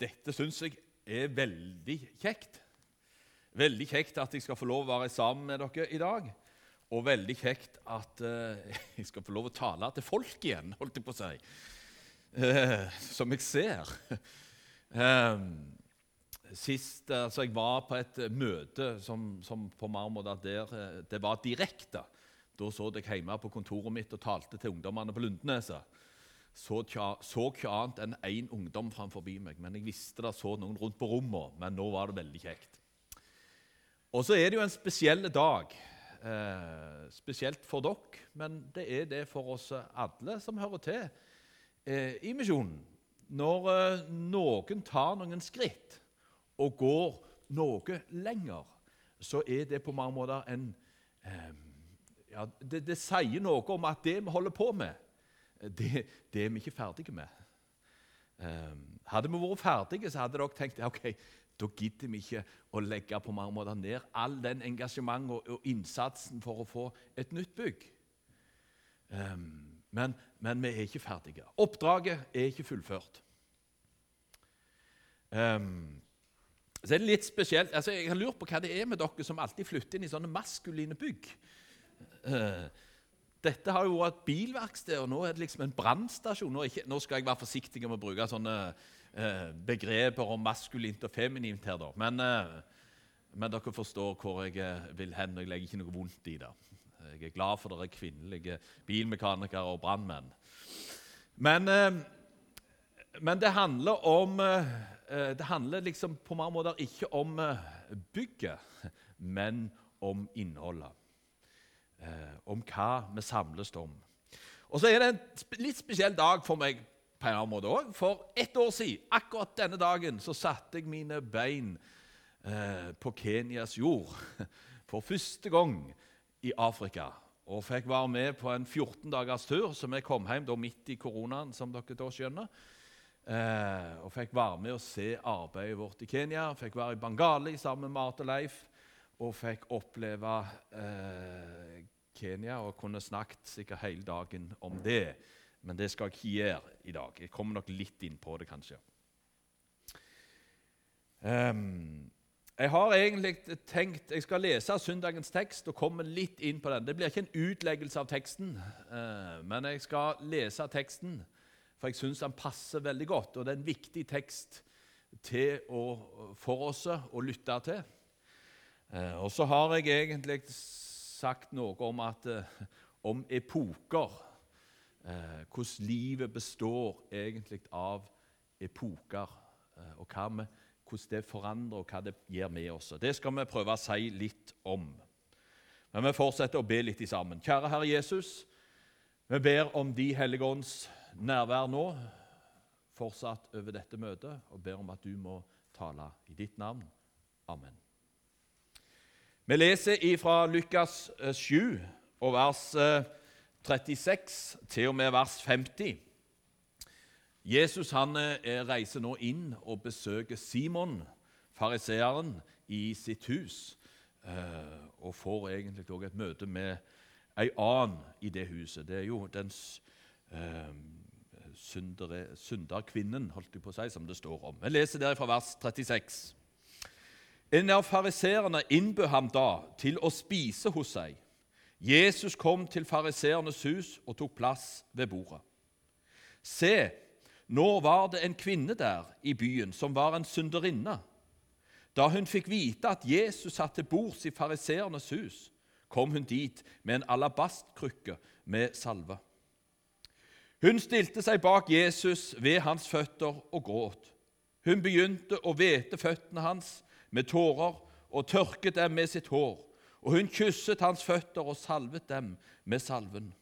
dette syns jeg er veldig kjekt. Veldig kjekt at jeg skal få lov å være sammen med dere i dag. Og veldig kjekt at uh, jeg skal få lov å tale til folk igjen, holdt jeg på å si. Uh, som jeg ser. Uh, sist altså Jeg var på et møte som, som på Marmor der det var direkte. Da så jeg hjemme på kontoret mitt og talte til ungdommene på Lundeneset. Så, så ikke annet enn én ungdom framfor meg. Men jeg visste det så noen rundt på rommet. Men nå var det veldig kjekt. Og så er det jo en spesiell dag. Eh, spesielt for dere, men det er det for oss alle som hører til eh, i misjonen. Når eh, noen tar noen skritt og går noe lenger, så er det på mange måter en eh, ja, det, det, sier noe om at det vi holder på med, det, det er vi ikke ferdige med. Eh, hadde vi vært ferdige, så hadde dere tenkt ok, da gidder vi ikke å legge på mange måter ned all den engasjementet og, og innsatsen for å få et nytt bygg. Um, men, men, vi er ikke ferdige. Oppdraget er ikke fullført. Um, så er det litt spesielt, altså Jeg har lurt på hva det er med dere som alltid flytter inn i sånne maskuline bygg. Uh, dette har jo vært et bilverksted, og nå er det liksom en brannstasjon. Nå, nå, skal jeg være forsiktig med å bruke sånne Eh, begreper om maskulint og feminint her, da. Men, eh, men, dere forstår hvor jeg eh, vil hen. og Jeg legger ikke noe vondt i det. Jeg er glad for dere kvinnelige bilmekanikere og brannmenn. Men, men, det handler om Det handler liksom på mange måter ikke om bygget, men om innholdet. Om hva vi samles om. Og så er det en litt spesiell dag for meg på en annen måte òg. For ett år siden, akkurat denne dagen, så satte jeg mine bein eh, på Kenyas jord for første gang i Afrika. Og fikk være med på en 14 dagers tur, så vi kom hjem da midt i koronaen. som dere da skjønner. Eh, og fikk være med og se arbeidet vårt i Kenya. Fikk være i Bangali sammen med Marte Leif. Og fikk oppleve eh, Kenya og kunne snakket sikkert hele dagen om det men det skal jeg ikke gjøre i dag. Jeg kommer nok litt inn på det, kanskje. Um, jeg har egentlig tenkt Jeg skal lese søndagens tekst og komme litt inn på den. Det blir ikke en utleggelse av teksten, uh, men jeg skal lese teksten, for jeg syns den passer veldig godt. Og det er en viktig tekst å, for oss å lytte til. Uh, og så har jeg egentlig sagt noe om, at, uh, om epoker eh, hvordan livet består egentlig av epoker, eh, og vi, hvordan det forandrer og hva det gjør med oss. Det skal vi prøve å si litt om. Men vi fortsetter å be litt i sammen. Kjære Herre Jesus, vi ber om De hellige ånds nærvær nå, fortsatt over dette møtet, og ber om at du må tale i ditt navn. Amen. Vi leser fra Lukas 7 eh, og vers 36 til og med vers 50. Jesus han eh, reiser nå inn og besøker Simon, fariseeren, i sitt hus. Eh, og får egentlig også et møte med ei annen i det huset. Det er jo den syndere, synderkvinnen, holdt jeg på å si, som det står om. Vi leser der fra vers 36. En av fariseerne innbød ham da til å spise hos seg. Jesus kom til fariseernes hus og tok plass ved bordet. Se, nå var det en kvinne der i byen som var en synderinne. Da hun fikk vite at Jesus satt til bords i fariseernes hus, kom hun dit med en alabastkrykke med salve. Hun stilte seg bak Jesus ved hans føtter og gråt. Hun begynte å hvete føttene hans med tårer og tørket dem med sitt hår og hun kysset hans føtter og salvet dem med salven.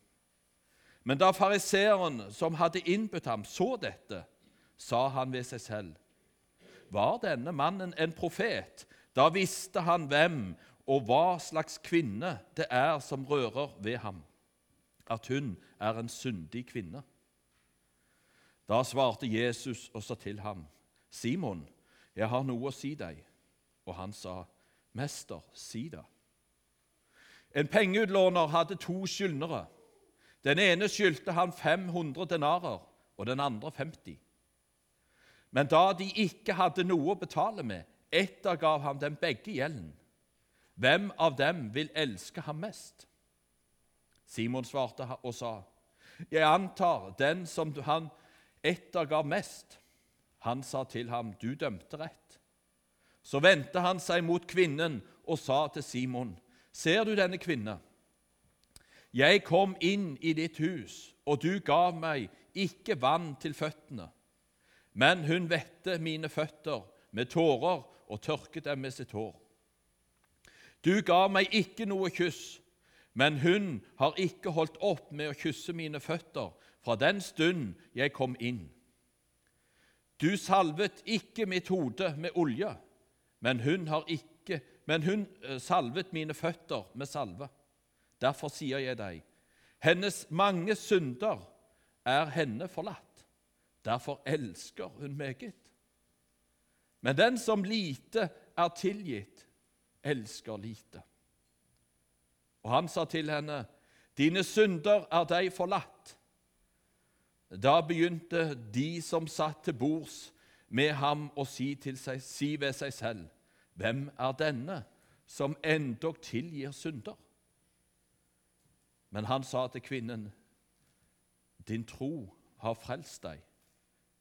Men da fariseeren som hadde innbudt ham, så dette, sa han ved seg selv.: Var denne mannen en profet? Da visste han hvem og hva slags kvinne det er som rører ved ham, at hun er en syndig kvinne. Da svarte Jesus og sa til ham, Simon, jeg har noe å si deg. Og han sa, Mester, si det. En pengeutlåner hadde to skyldnere. Den ene skyldte han 500 denarer, og den andre 50. Men da de ikke hadde noe å betale med, ettergav han dem begge gjelden. Hvem av dem vil elske ham mest? Simon svarte og sa, Jeg antar den som han ettergav mest. Han sa til ham, Du dømte rett. Så vendte han seg mot kvinnen og sa til Simon, Ser du denne kvinne? Jeg kom inn i ditt hus, og du gav meg ikke vann til føttene, men hun vette mine føtter med tårer og tørket dem med sitt hår. Du gav meg ikke noe kyss, men hun har ikke holdt opp med å kysse mine føtter fra den stund jeg kom inn. Du salvet ikke mitt hode med olje, men hun, har ikke, men hun eh, salvet mine føtter med salve. Derfor sier jeg deg, hennes mange synder er henne forlatt. Derfor elsker hun meget. Men den som lite er tilgitt, elsker lite. Og han sa til henne, Dine synder er deg forlatt. Da begynte de som satt til bords med ham, å si, seg, si ved seg selv, Hvem er denne som endog tilgir synder? Men han sa til kvinnen, Din tro har frelst deg.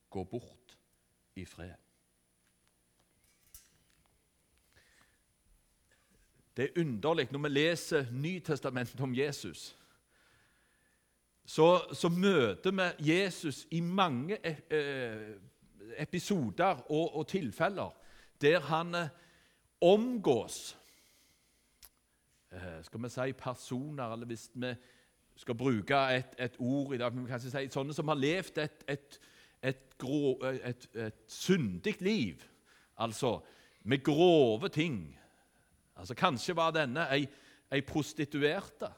Gå bort i fred. Det er underlig når vi leser Nytestamentet om Jesus. Så, så møter vi Jesus i mange eh, episoder og, og, tilfeller der han eh, omgås eh, Skal vi si personer, eller hvis vi skal bruke et, et ord i dag vi kan si Sånne som har levd et, et, et, grå, et, et syndig liv, altså med grove ting Altså, Kanskje var denne ei, ei prostituerte.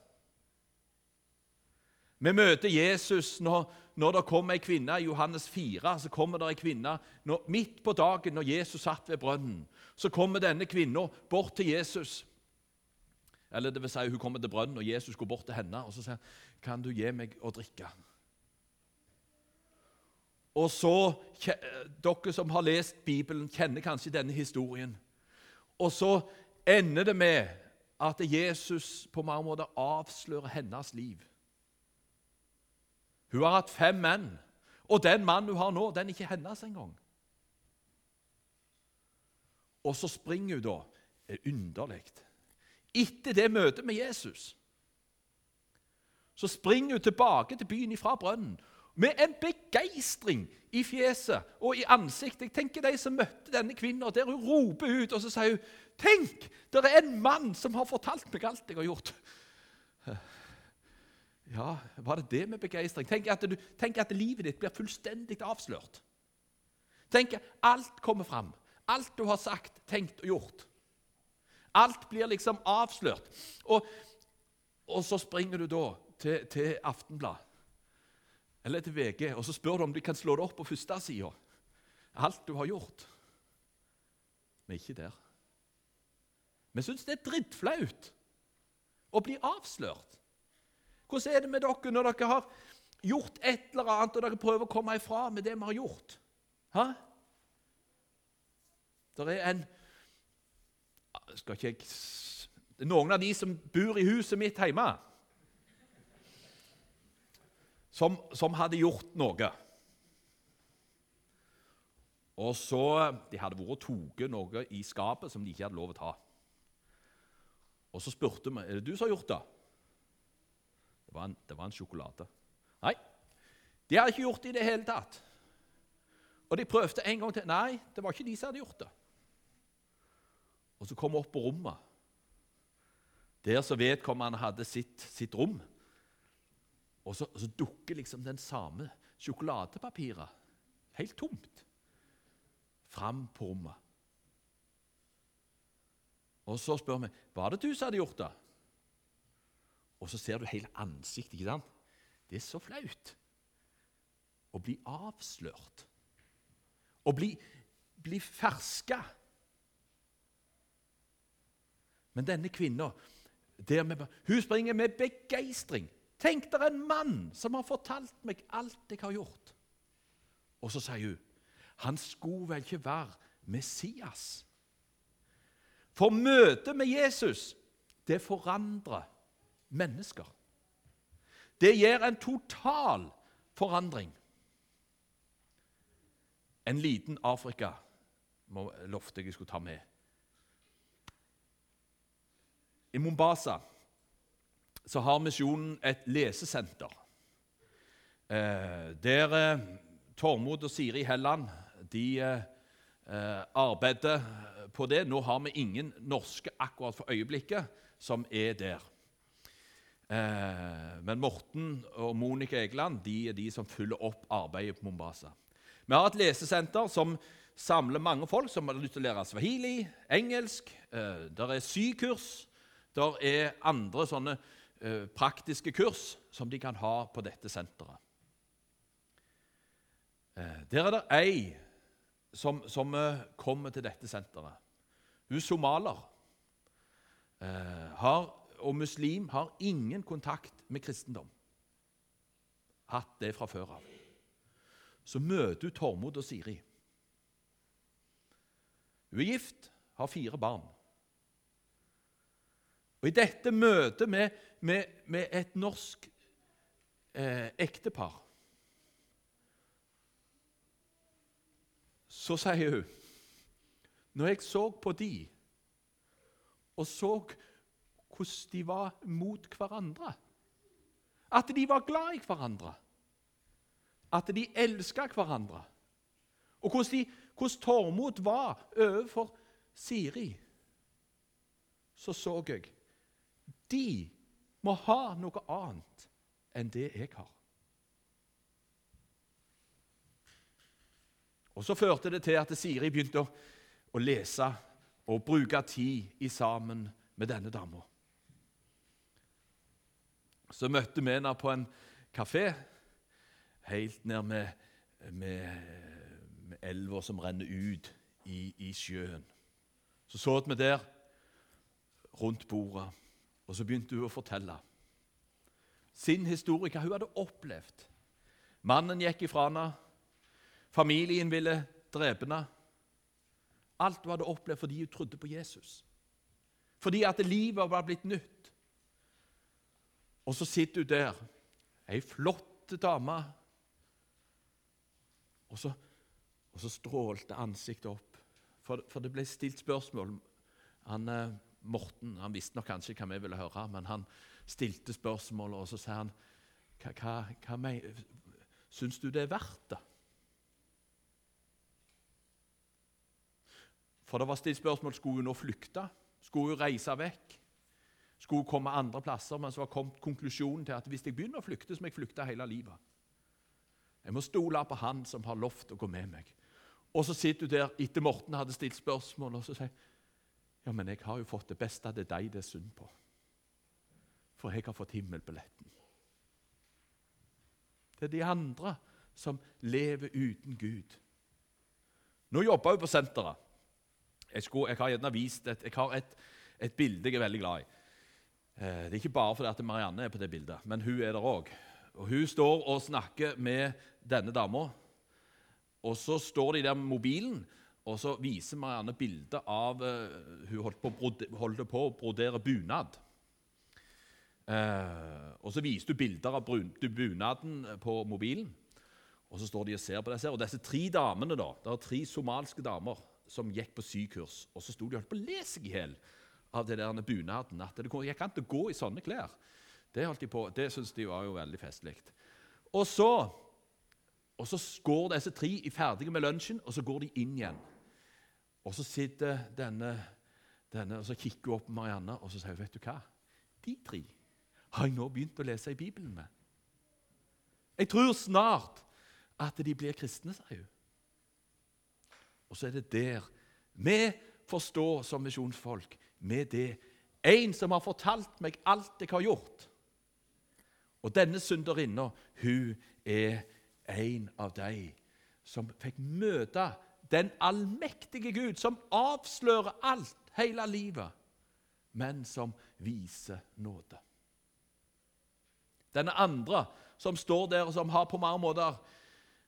Vi møter Jesus når, når det kommer ei kvinne i Johannes 4. så kommer det ei kvinne når, Midt på dagen når Jesus satt ved brønnen, så kommer denne kvinna bort til Jesus. Eller det vil si, Hun kommer til brønnen, og Jesus går bort til henne og så sier han, 'Kan du gi meg å drikke?' Og så, Dere som har lest Bibelen, kjenner kanskje denne historien. Og så ender det med at Jesus på mange måter avslører hennes liv. Hun har hatt fem menn, og den mannen hun har nå, den er ikke hennes engang. Og så springer hun da. Det er underlig. Etter det møtet med Jesus så springer hun tilbake til byen ifra brønnen med en begeistring i fjeset og i ansiktet. Jeg tenker De som møtte denne kvinnen, der hun roper ut og så sier hun, 'Tenk, det er en mann som har fortalt meg alt jeg har gjort.' Ja, var det det med begeistring? Tenk tenk at livet ditt blir fullstendig avslørt. Tenk at alt kommer fram. Alt du har sagt, tenkt og gjort. Alt blir liksom avslørt. Og, og så springer du da til, til Aftenblad eller til VG, og så spør du om de kan slå det opp på første sida. Alt du har gjort. Vi er ikke der. Vi syns det er drittflaut å bli avslørt. Hvordan er det med dere når dere har gjort et eller annet, og dere prøver å komme ifra med det vi har gjort? Hæ? Det er en skal ikke jeg, noen av de som bor i huset mitt hjemme som, som hadde gjort noe. Og så, De hadde vært og tatt noe i skapet som de ikke hadde lov å ta. Og Så spurte vi er det du som har gjort det. Det var en, det var en sjokolade. Nei, de hadde ikke gjort det i det hele tatt. Og de prøvde en gang til. Nei, det var ikke de som hadde gjort det. Og så kom vi opp på rommet, der så vedkommende hadde sitt, sitt rom. Og så, så dukker liksom den samme sjokoladepapiret, helt tomt, fram på rommet. Og så spør vi var det du som hadde gjort det. Og så ser du hele ansiktet. ikke sant? Det er så flaut å bli avslørt. Å bli, bli ferska. Men denne kvinna hun springer med begeistring Tenk deg en mann som har fortalt meg alt jeg har gjort. Og så sier hun, Han skulle vel ikke være Messias? For møtet med Jesus, det forandrer mennesker. Det gir en total forandring. En liten Afrika lovte jeg skulle ta med. I Mombasa så har misjonen et lesesenter. Eh, der eh, Tormod og Siri Helland de eh, arbeider på det. Nå har vi ingen norske akkurat for øyeblikket som er der. Eh, men Morten og Monica Egeland de er de som følger opp arbeidet på Mombasa. Vi har et lesesenter som samler mange folk som har lyst til å lære swahili, engelsk. Eh, der er sykurs. Der er andre sånne eh, praktiske kurs som de kan ha på dette senteret. Der er det ei som, som kommer til dette senteret. Hun er somalier. Har og muslim har ingen kontakt med kristendom. Hatt det fra før av. Så møter hun Tormod og Siri. Hun er gift, har fire barn. Og I dette møtet med, med, med et norsk eh, ektepar så sier hun Når jeg så på de og så hvordan de var mot hverandre. At de var glad i hverandre. At de elska hverandre. Og hvordan, de, hvordan Tormod var overfor Siri. Så så jeg de må ha noe annet enn det jeg har. Og Så førte det til at Siri begynte å, å lese og bruke tid i sammen med denne dama. Så møtte vi henne på en kafé helt ned med, med, med elva som renner ut i, i sjøen. Så så vi der rundt bordet, og så begynte hun å fortelle sin historie, hva hun hadde opplevd. Mannen gikk ifra henne, familien ville drepe henne. Alt hun hadde opplevd fordi hun trodde på Jesus. Fordi at livet var blitt nytt. Og så sitter du der, ei flott dame, og så, og så strålte ansiktet opp. For, for, det ble stilt spørsmål. Han, eh, Morten han visste nok kanskje hva vi ville høre, men han stilte spørsmål, og så sa han hva, hva, hva Syns du det er verdt det? For det var stilt spørsmål skulle hun nå flykte. Skulle hun reise vekk? Skulle komme andre plasser, men så var kommet konklusjonen til at hvis jeg begynner å flykte, så må jeg flykte hele livet. Jeg må stole på Han som har lovt å gå med meg. Og så sitter du der etter Morten hadde stilt spørsmål, og så sier ja, men jeg har jo fått det beste. av Det deg det er synd på. For jeg har fått himmelbilletten. Det er de andre som lever uten Gud. Nå jobber jeg på senteret. Jeg, skulle, jeg har gjerne vist et, jeg har et, et bilde jeg er veldig glad i. Eh, det er ikke bare fordi at Marianne er på det bildet, men hun er der òg. Hun står og snakker med denne dama. Og så står de der med mobilen, og så viser Marianne bilde av uh, Hun holdt på, holdt på, å brodere bunad. Uh, og så viser du bilder av bunaden på mobilen. Og så står de og ser på disse. Og disse tre damene, da, det er tre somalske damer som gikk på sykurs. Og så sto de og holdt på å le seg i hjel av det der bunaden. At det gikk an å gå i sånne klær. Det holdt de på, det syntes de var jo veldig festlig. Og så, og så går disse tre ferdige med lunsjen, og så går de inn igjen. Og så sitter denne, denne og så kikker hun opp på Marianne og så sier hun, vet du hva? De tre har jeg nå begynt å lese i Bibelen med. Jeg tror snart at de blir kristne, sier hun. Og så er det der vi forstår som misjonsfolk med det. En som har fortalt meg alt jeg har gjort. Og denne synderinna, hun er en av de som fikk møte den allmektige Gud, som avslører alt, hele livet, men som viser nåde. Denne andre som står der, og som har på mange måter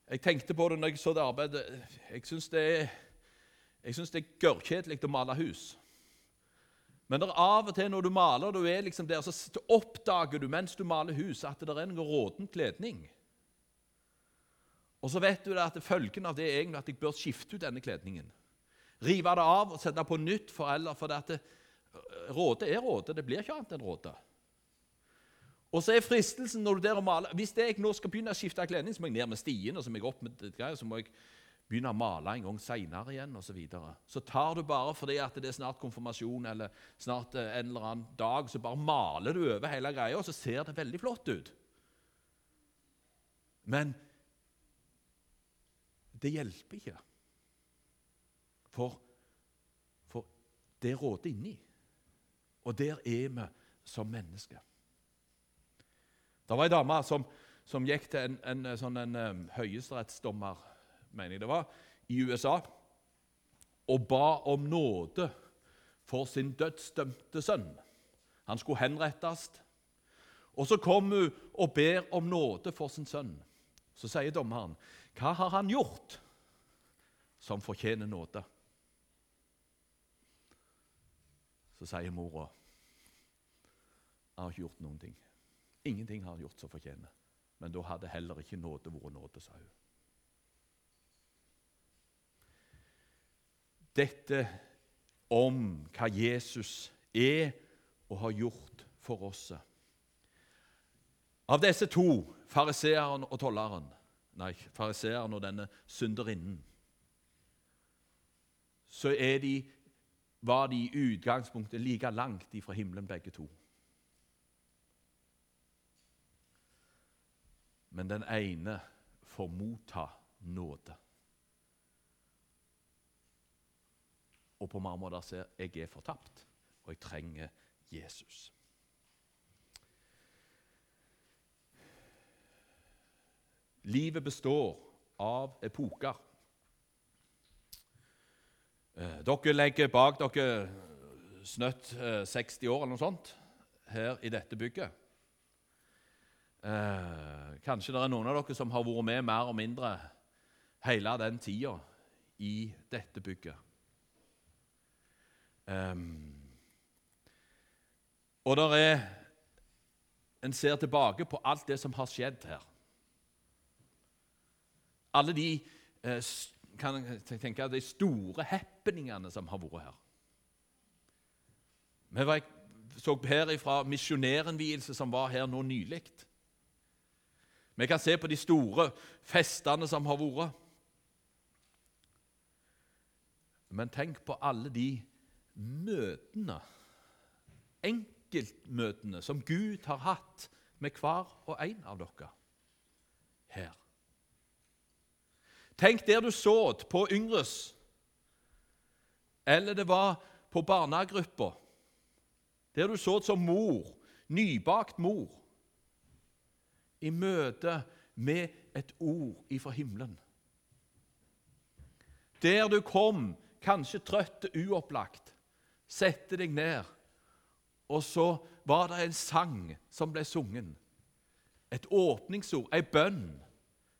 Jeg tenkte på det når jeg så det arbeidet. Jeg syns det synes det er gørrkjedelig å male hus. Men det av og til når du maler, du er liksom der, så oppdager du mens du maler huset at det er noe råten kledning. Og så vet du at følgen av det er egentlig at jeg bør skifte ut denne kledningen. Rive det av og sette på nytt for eller for det råte er råte. Det blir ikke annet enn råte. Og så er fristelsen når du der og maler Hvis jeg nå skal begynne å skifte kledning, så må jeg ned med stien og så må jeg opp med det, så må jeg begynne å male en gang seinere igjen osv. Så, videre. så tar du bare fordi at det er snart konfirmasjon eller snart eh, en eller annen dag, så bare maler du over hele greia, og så ser det veldig flott ut. Men det hjelper ikke. For, for det råder inni. Og der er vi som mennesker. Det var ei dame som, som, gikk til en, en, sånn en um, høyesterettsdommer mener jeg det var, i USA og ba om nåde for sin dødsdømte sønn. Han skulle henrettes. Og Så kom hun og ber om nåde for sin sønn. Så sier dommeren, 'Hva har han gjort som fortjener nåde?' Så sier mora, 'Jeg har ikke gjort noen ting.' Ingenting har han gjort som fortjener. Men da hadde heller ikke nåde vært nåde, sa hun. Dette om hva Jesus er og har gjort for oss. Av disse to, fariseeren og tolleren, nei, fariseeren og denne synderinnen, så de, var de i utgangspunktet like langt ifra himmelen, begge to. Men den ene får motta nåde. Og på mange måter ser jeg er fortapt, og jeg trenger Jesus. Livet består av epoker. Eh, dere legger bak dere snøtt 60 eh, år eller noe sånt her i dette bygget. Eh, kanskje det er noen av dere som har vært med mer og mindre hele den tida i dette bygget. Um, og der er En ser tilbake på alt det som har skjedd her. Alle de eh, kan tenke, de store happeningene som har vært her. Vi var, så her fra misjonærinnvielse som var her nå nylig. Vi kan se på de store festene som har vært. Men tenk på alle de møtene, enkeltmøtene, som Gud har hatt med hver og en av dere her. Tenk der du så på Yngres, eller det var på barnegruppa, der du så som mor, nybakt mor i møte med et ord ifra himmelen. Der du kom, kanskje trøtt og uopplagt, sette deg ned, og så var det en sang som ble sungen. Et åpningsord, ei bønn.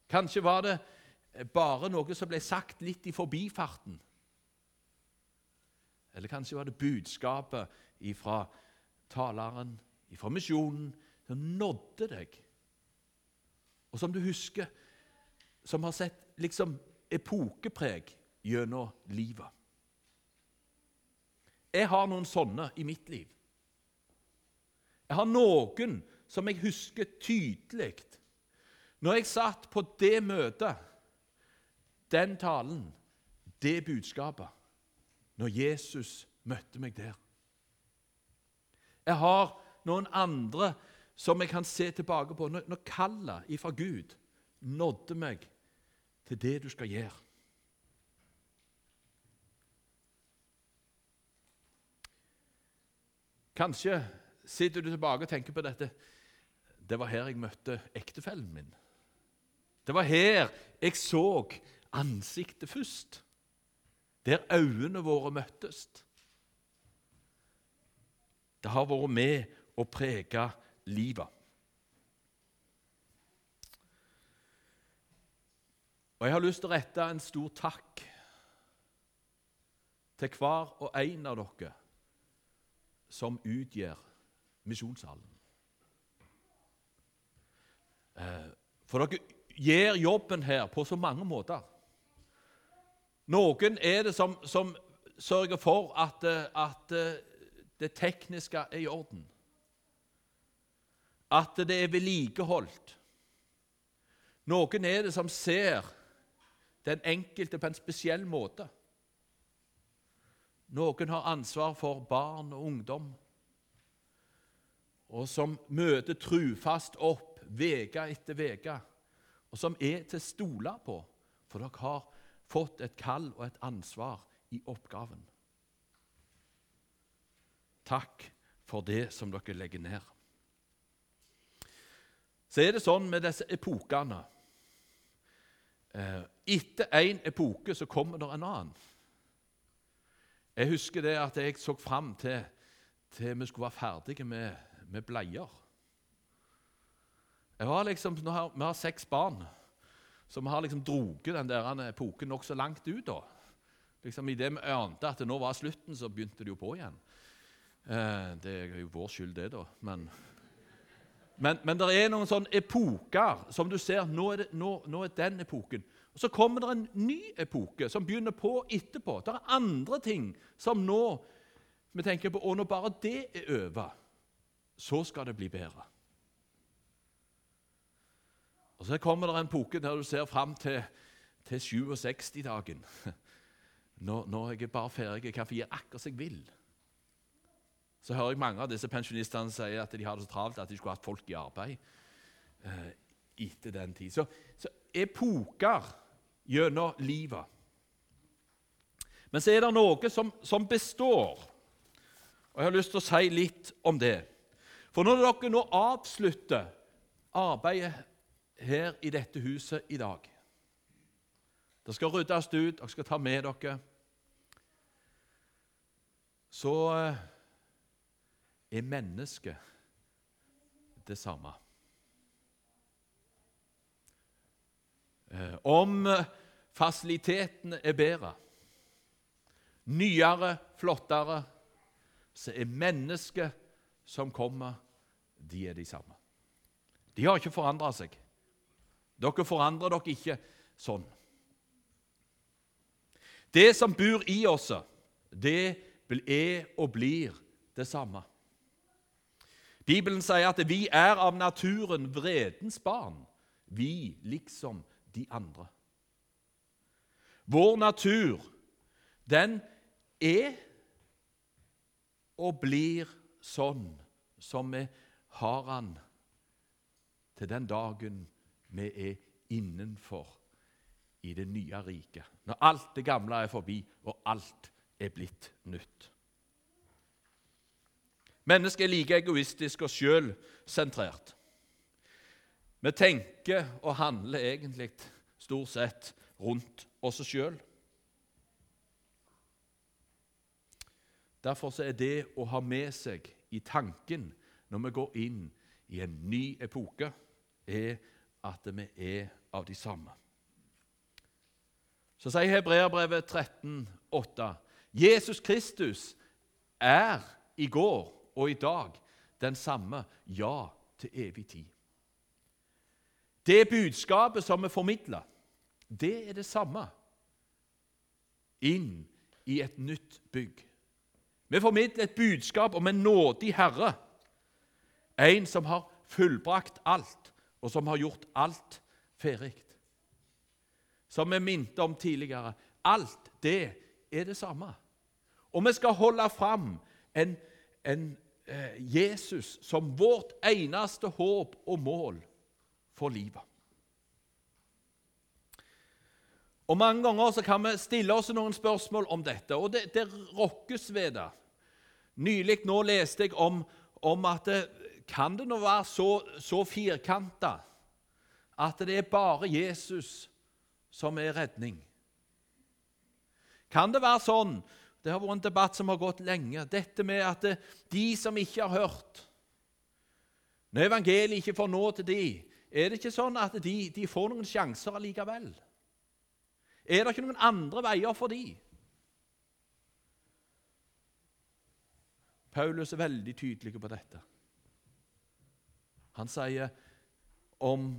Kanskje var det bare noe som ble sagt litt i forbifarten. Eller kanskje var det budskapet ifra taleren, ifra misjonen, som nådde deg og som du husker, som har sett liksom epokepreg gjennom livet. Jeg har noen sånne i mitt liv. Jeg har noen som jeg husker tydelig. Når jeg satt på det møtet, den talen, det budskapet, når Jesus møtte meg der. Jeg har noen andre som jeg kan se tilbake på når, når kallet ifra Gud nådde meg til det du skal gjøre. Kanskje sitter du tilbake og tenker på dette. Det var her jeg møtte ektefellen min. Det var her jeg så ansiktet først. Der øynene våre møttes. Det har vært med å prege livet. Og jeg har lyst til å rette en stor takk til hver og en av dere som utgjør misjonssalen. Eh, for dere gjør jobben her på så mange måter. Noen er det som, som sørger for at, at, det tekniske er i orden. At det er vedlikeholdt. Noen er det som ser den enkelte på en spesiell måte. Noen har ansvar for barn og ungdom, og som møter trufast opp uke etter uke, og som er til å stole på, for dere har fått et kall og et ansvar i oppgaven. Takk for det som dere legger ned. Så er det sånn med disse epokene eh, Etter én epoke så kommer det en annen. Jeg husker det at jeg så fram til, til vi skulle være ferdige med, med bleier. Jeg har liksom, har, vi har seks barn, så vi har liksom droget den der epoken nokså langt ut. da. Liksom Idet vi ante at det nå var slutten, så begynte det jo på igjen. Eh, det er jo vår skyld, det, da. Men, men, men det er noen sånne epoker som du ser nå er, det, nå, nå er den epoken. Og Så kommer det en ny epoke som begynner på etterpå. Det er andre ting som nå vi tenker på, og når bare det er over, så skal det bli bedre. Og Så kommer det en epoke der du ser fram til, til 67-dagen. Når, når, jeg er bare ferdig, kan få gjøre akkurat som jeg vil. Så hører jeg mange av disse pensjonistene si at de har det så travelt at de skulle hatt folk i arbeid eh, etter den tid. Så, så epoker gjennom livet. Men så er det noe som, som, består, og jeg har lyst til å si litt om det. For når dere nå avslutter arbeidet her i dette huset i dag Det skal ryddes ut, dere skal ta med dere Så eh, er mennesket det samme. Om fasilitetene er bedre, nyere, flottere, så er mennesket som kommer, de er de samme. De har ikke forandra seg. Dere forandrer dere ikke sånn. Det som bor i oss, det er og blir det samme. Bibelen sier at vi er av naturen vredens barn, vi liksom de andre. Vår natur, den er og blir sånn som vi har den til den dagen vi er innenfor i det nye riket. Når alt det gamle er forbi, og alt er blitt nytt. Mennesket er like egoistisk og sjølsentrert. Vi tenker og handler egentlig stort sett rundt oss sjøl. Derfor er det å ha med seg i tanken når vi går inn i en ny epoke, er at vi er av de samme. Så sier Hebreerbrevet 13,8.: Jesus Kristus er i går og i dag den samme, ja, til evig tid. Det budskapet som vi formidler, det er det samme inn i et nytt bygg. Vi formidler et budskap om en nådig Herre, en som har fullbrakt alt, og som har gjort alt ferdig. Som vi minte om tidligere alt det er det samme. Og vi skal holde fram en, en eh, Jesus som vårt eneste håp og mål for livet. Og Mange ganger så kan vi stille oss noen spørsmål om dette, og det, det rokkes ved det. Nylig nå leste jeg om, om at det, kan det nå være så, så firkanta at det er bare Jesus som er redning? Kan det være sånn Det har vært en debatt som har gått lenge. Dette med at det, de som ikke har hørt Når evangeliet ikke får nå til de, er det ikke sånn at de, de får noen sjanser allikevel? Er det ikke noen andre veier for de? Paulus er veldig tydelig på dette. Han sier om,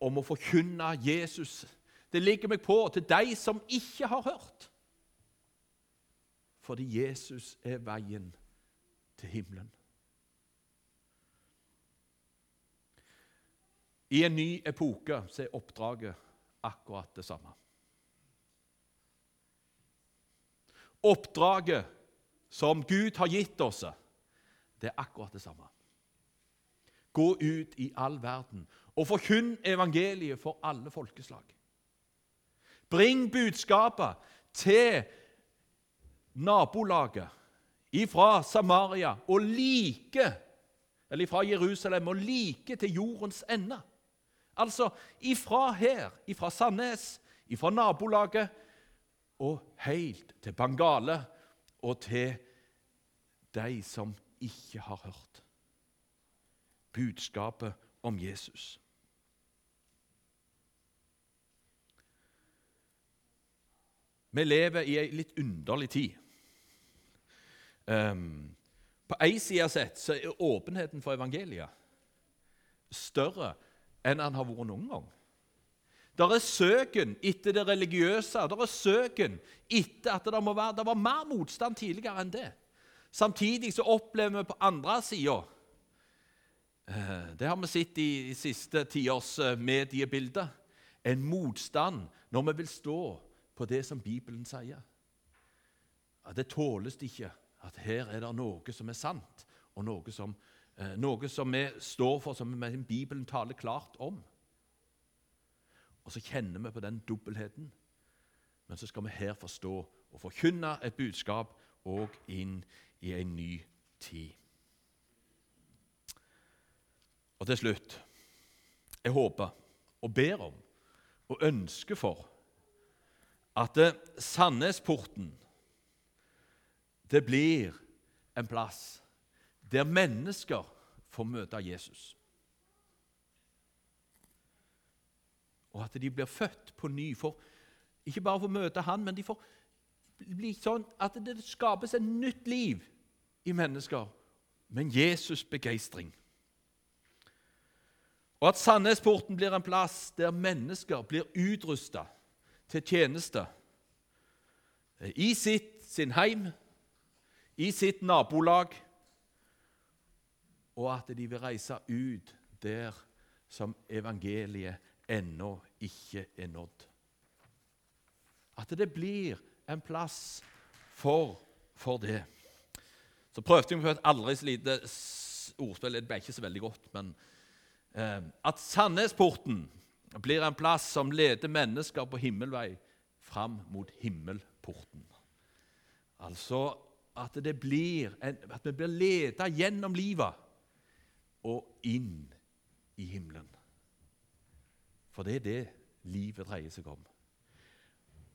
om å forkynne Jesus. Det ligger meg på til de som ikke har hørt. Fordi Jesus er veien til himmelen. I en ny epoke så er oppdraget akkurat det samme. Oppdraget som Gud har gitt oss, det er akkurat det samme. Gå ut i all verden og forkynn evangeliet for alle folkeslag. Bring budskapet til nabolaget ifra Samaria og like eller ifra Jerusalem og like til jordens ende. Altså ifra her, ifra Sandnes, ifra nabolaget og helt til Bangale og til de som ikke har hørt budskapet om Jesus. Vi lever i ei litt underlig tid. Um, på én side sett så er åpenheten for evangeliet større enn han har vært noen gang. Der er søken etter det religiøse. der er søken etter at det må være Det var mer motstand tidligere enn det. Samtidig så opplever vi på andre sida eh, Det har vi sett i de siste tiårs mediebilder. En motstand når vi vil stå på det som Bibelen sier. Ja, det tåles ikke at her er det noe som er sant, og noe som, eh, noe som vi står for, som Bibelen taler klart om. Og så kjenner vi på den dobbeltheten. Men så skal vi her forstå og forkynne et budskap òg inn i en ny tid. Og til slutt Jeg håper og ber om og ønsker for at Sandnesporten det blir en plass der mennesker får møte Jesus. Og at de blir født på ny. For ikke bare for å møte han, men de får bli sånn at det skapes et nytt liv i mennesker med en Jesus-begeistring. Og at Sandnesporten blir en plass der mennesker blir utrusta til tjeneste i sitt, sin heim, i sitt nabolag, og at de vil reise ut der som evangeliet ennå ikke er nådd. At det blir en plass for, for det. Så prøvde meg på et aldri så lite ordspill. Det ble ikke så veldig godt. Men eh, at Sandnesporten blir en plass som leder mennesker på himmelvei fram mot himmelporten. Altså at blir en, at vi blir ledet gjennom livet og inn i himmelen. For det er det livet dreier seg om.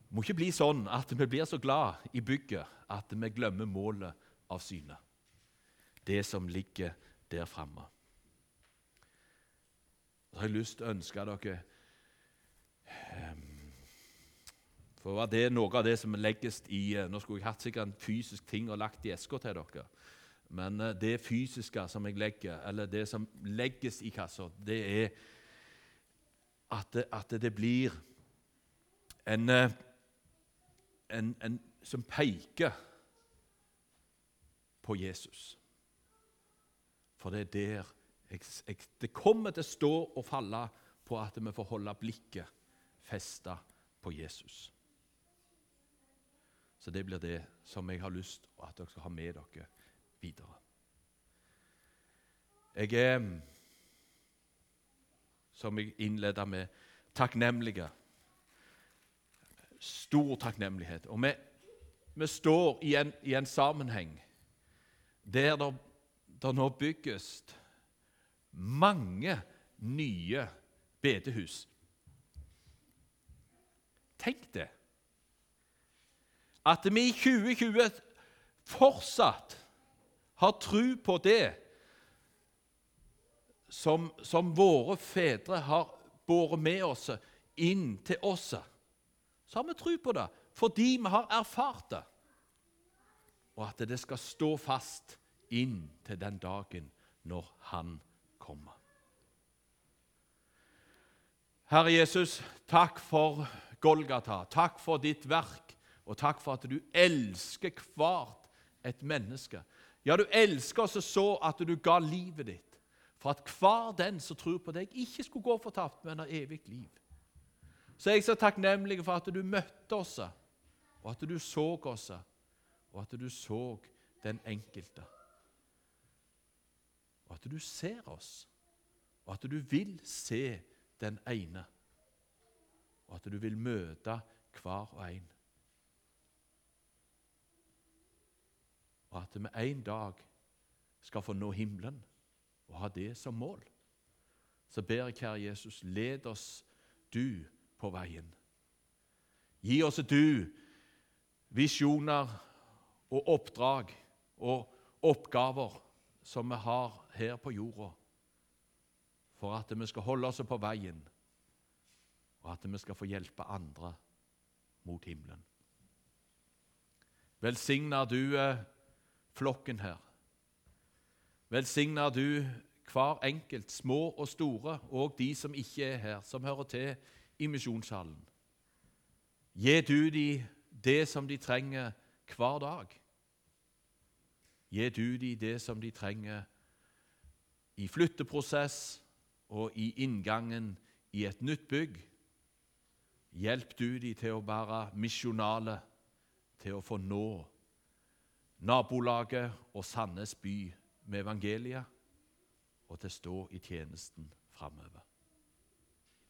Det må ikke bli sånn at vi blir så glad i bygget at vi glemmer målet av syne. Det som ligger der framme. Så har jeg lyst til å ønske dere ehm, For det er noe av det som legges i eh, Nå skulle jeg hatt sikkert en fysisk ting og lagt i eska til dere. Men eh, det fysiske som jeg legger, eller det som legges i kassa, det er at det, at det blir en, eh, en, en, som peker på Jesus. For det er der jeg, jeg, Det kommer til å stå og falle på at vi får holde blikket festa på Jesus. Så det blir det som jeg har lyst til at dere skal ha med dere videre. Jeg er som jeg innleda med, takknemlige. Stor takknemlighet. Og vi, vi står i en, i en, sammenheng der det, det nå bygges mange nye bedehus. Tenk det! At vi i 2020 fortsatt har tro på det som, som våre fedre har båret med oss inn til oss. så har vi tro på det fordi vi har erfart det. Og at det skal stå fast inn til den dagen når Han kommer. Herre Jesus, takk for Golgata. Takk for ditt verk, og takk for at du elsker hvert et menneske. Ja, du elsker oss så at du ga livet ditt, for at hver den som tror på deg, ikke skulle gå fortapt, men ha evig liv. Så jeg er så takknemlig for at du møtte oss, og at du så oss, og at du så den enkelte. Og at du ser oss, og at du vil se den ene, og at du vil møte hver og en. At vi en dag skal få nå himmelen og ha det som mål. Så ber jeg, kjære Jesus, led oss du på veien. Gi oss du visjoner og oppdrag og oppgaver som vi har her på jorda for at vi skal holde oss på veien, og at vi skal få hjelpe andre mot himmelen. Velsigner du eh, flokken her. Velsigner du hver enkelt, små og store, og de som ikke er her, som hører til i misjonshallen. Gi du dem det som de trenger hver dag. Gi du dem det som de trenger i flytteprosess, og i inngangen i et nytt bygg. Hjelp du dem til å være misjonale, til å få nå nabolaget og Sandnes by med evangeliet, og til å stå i tjenesten framover.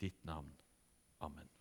Ditt navn. Amen.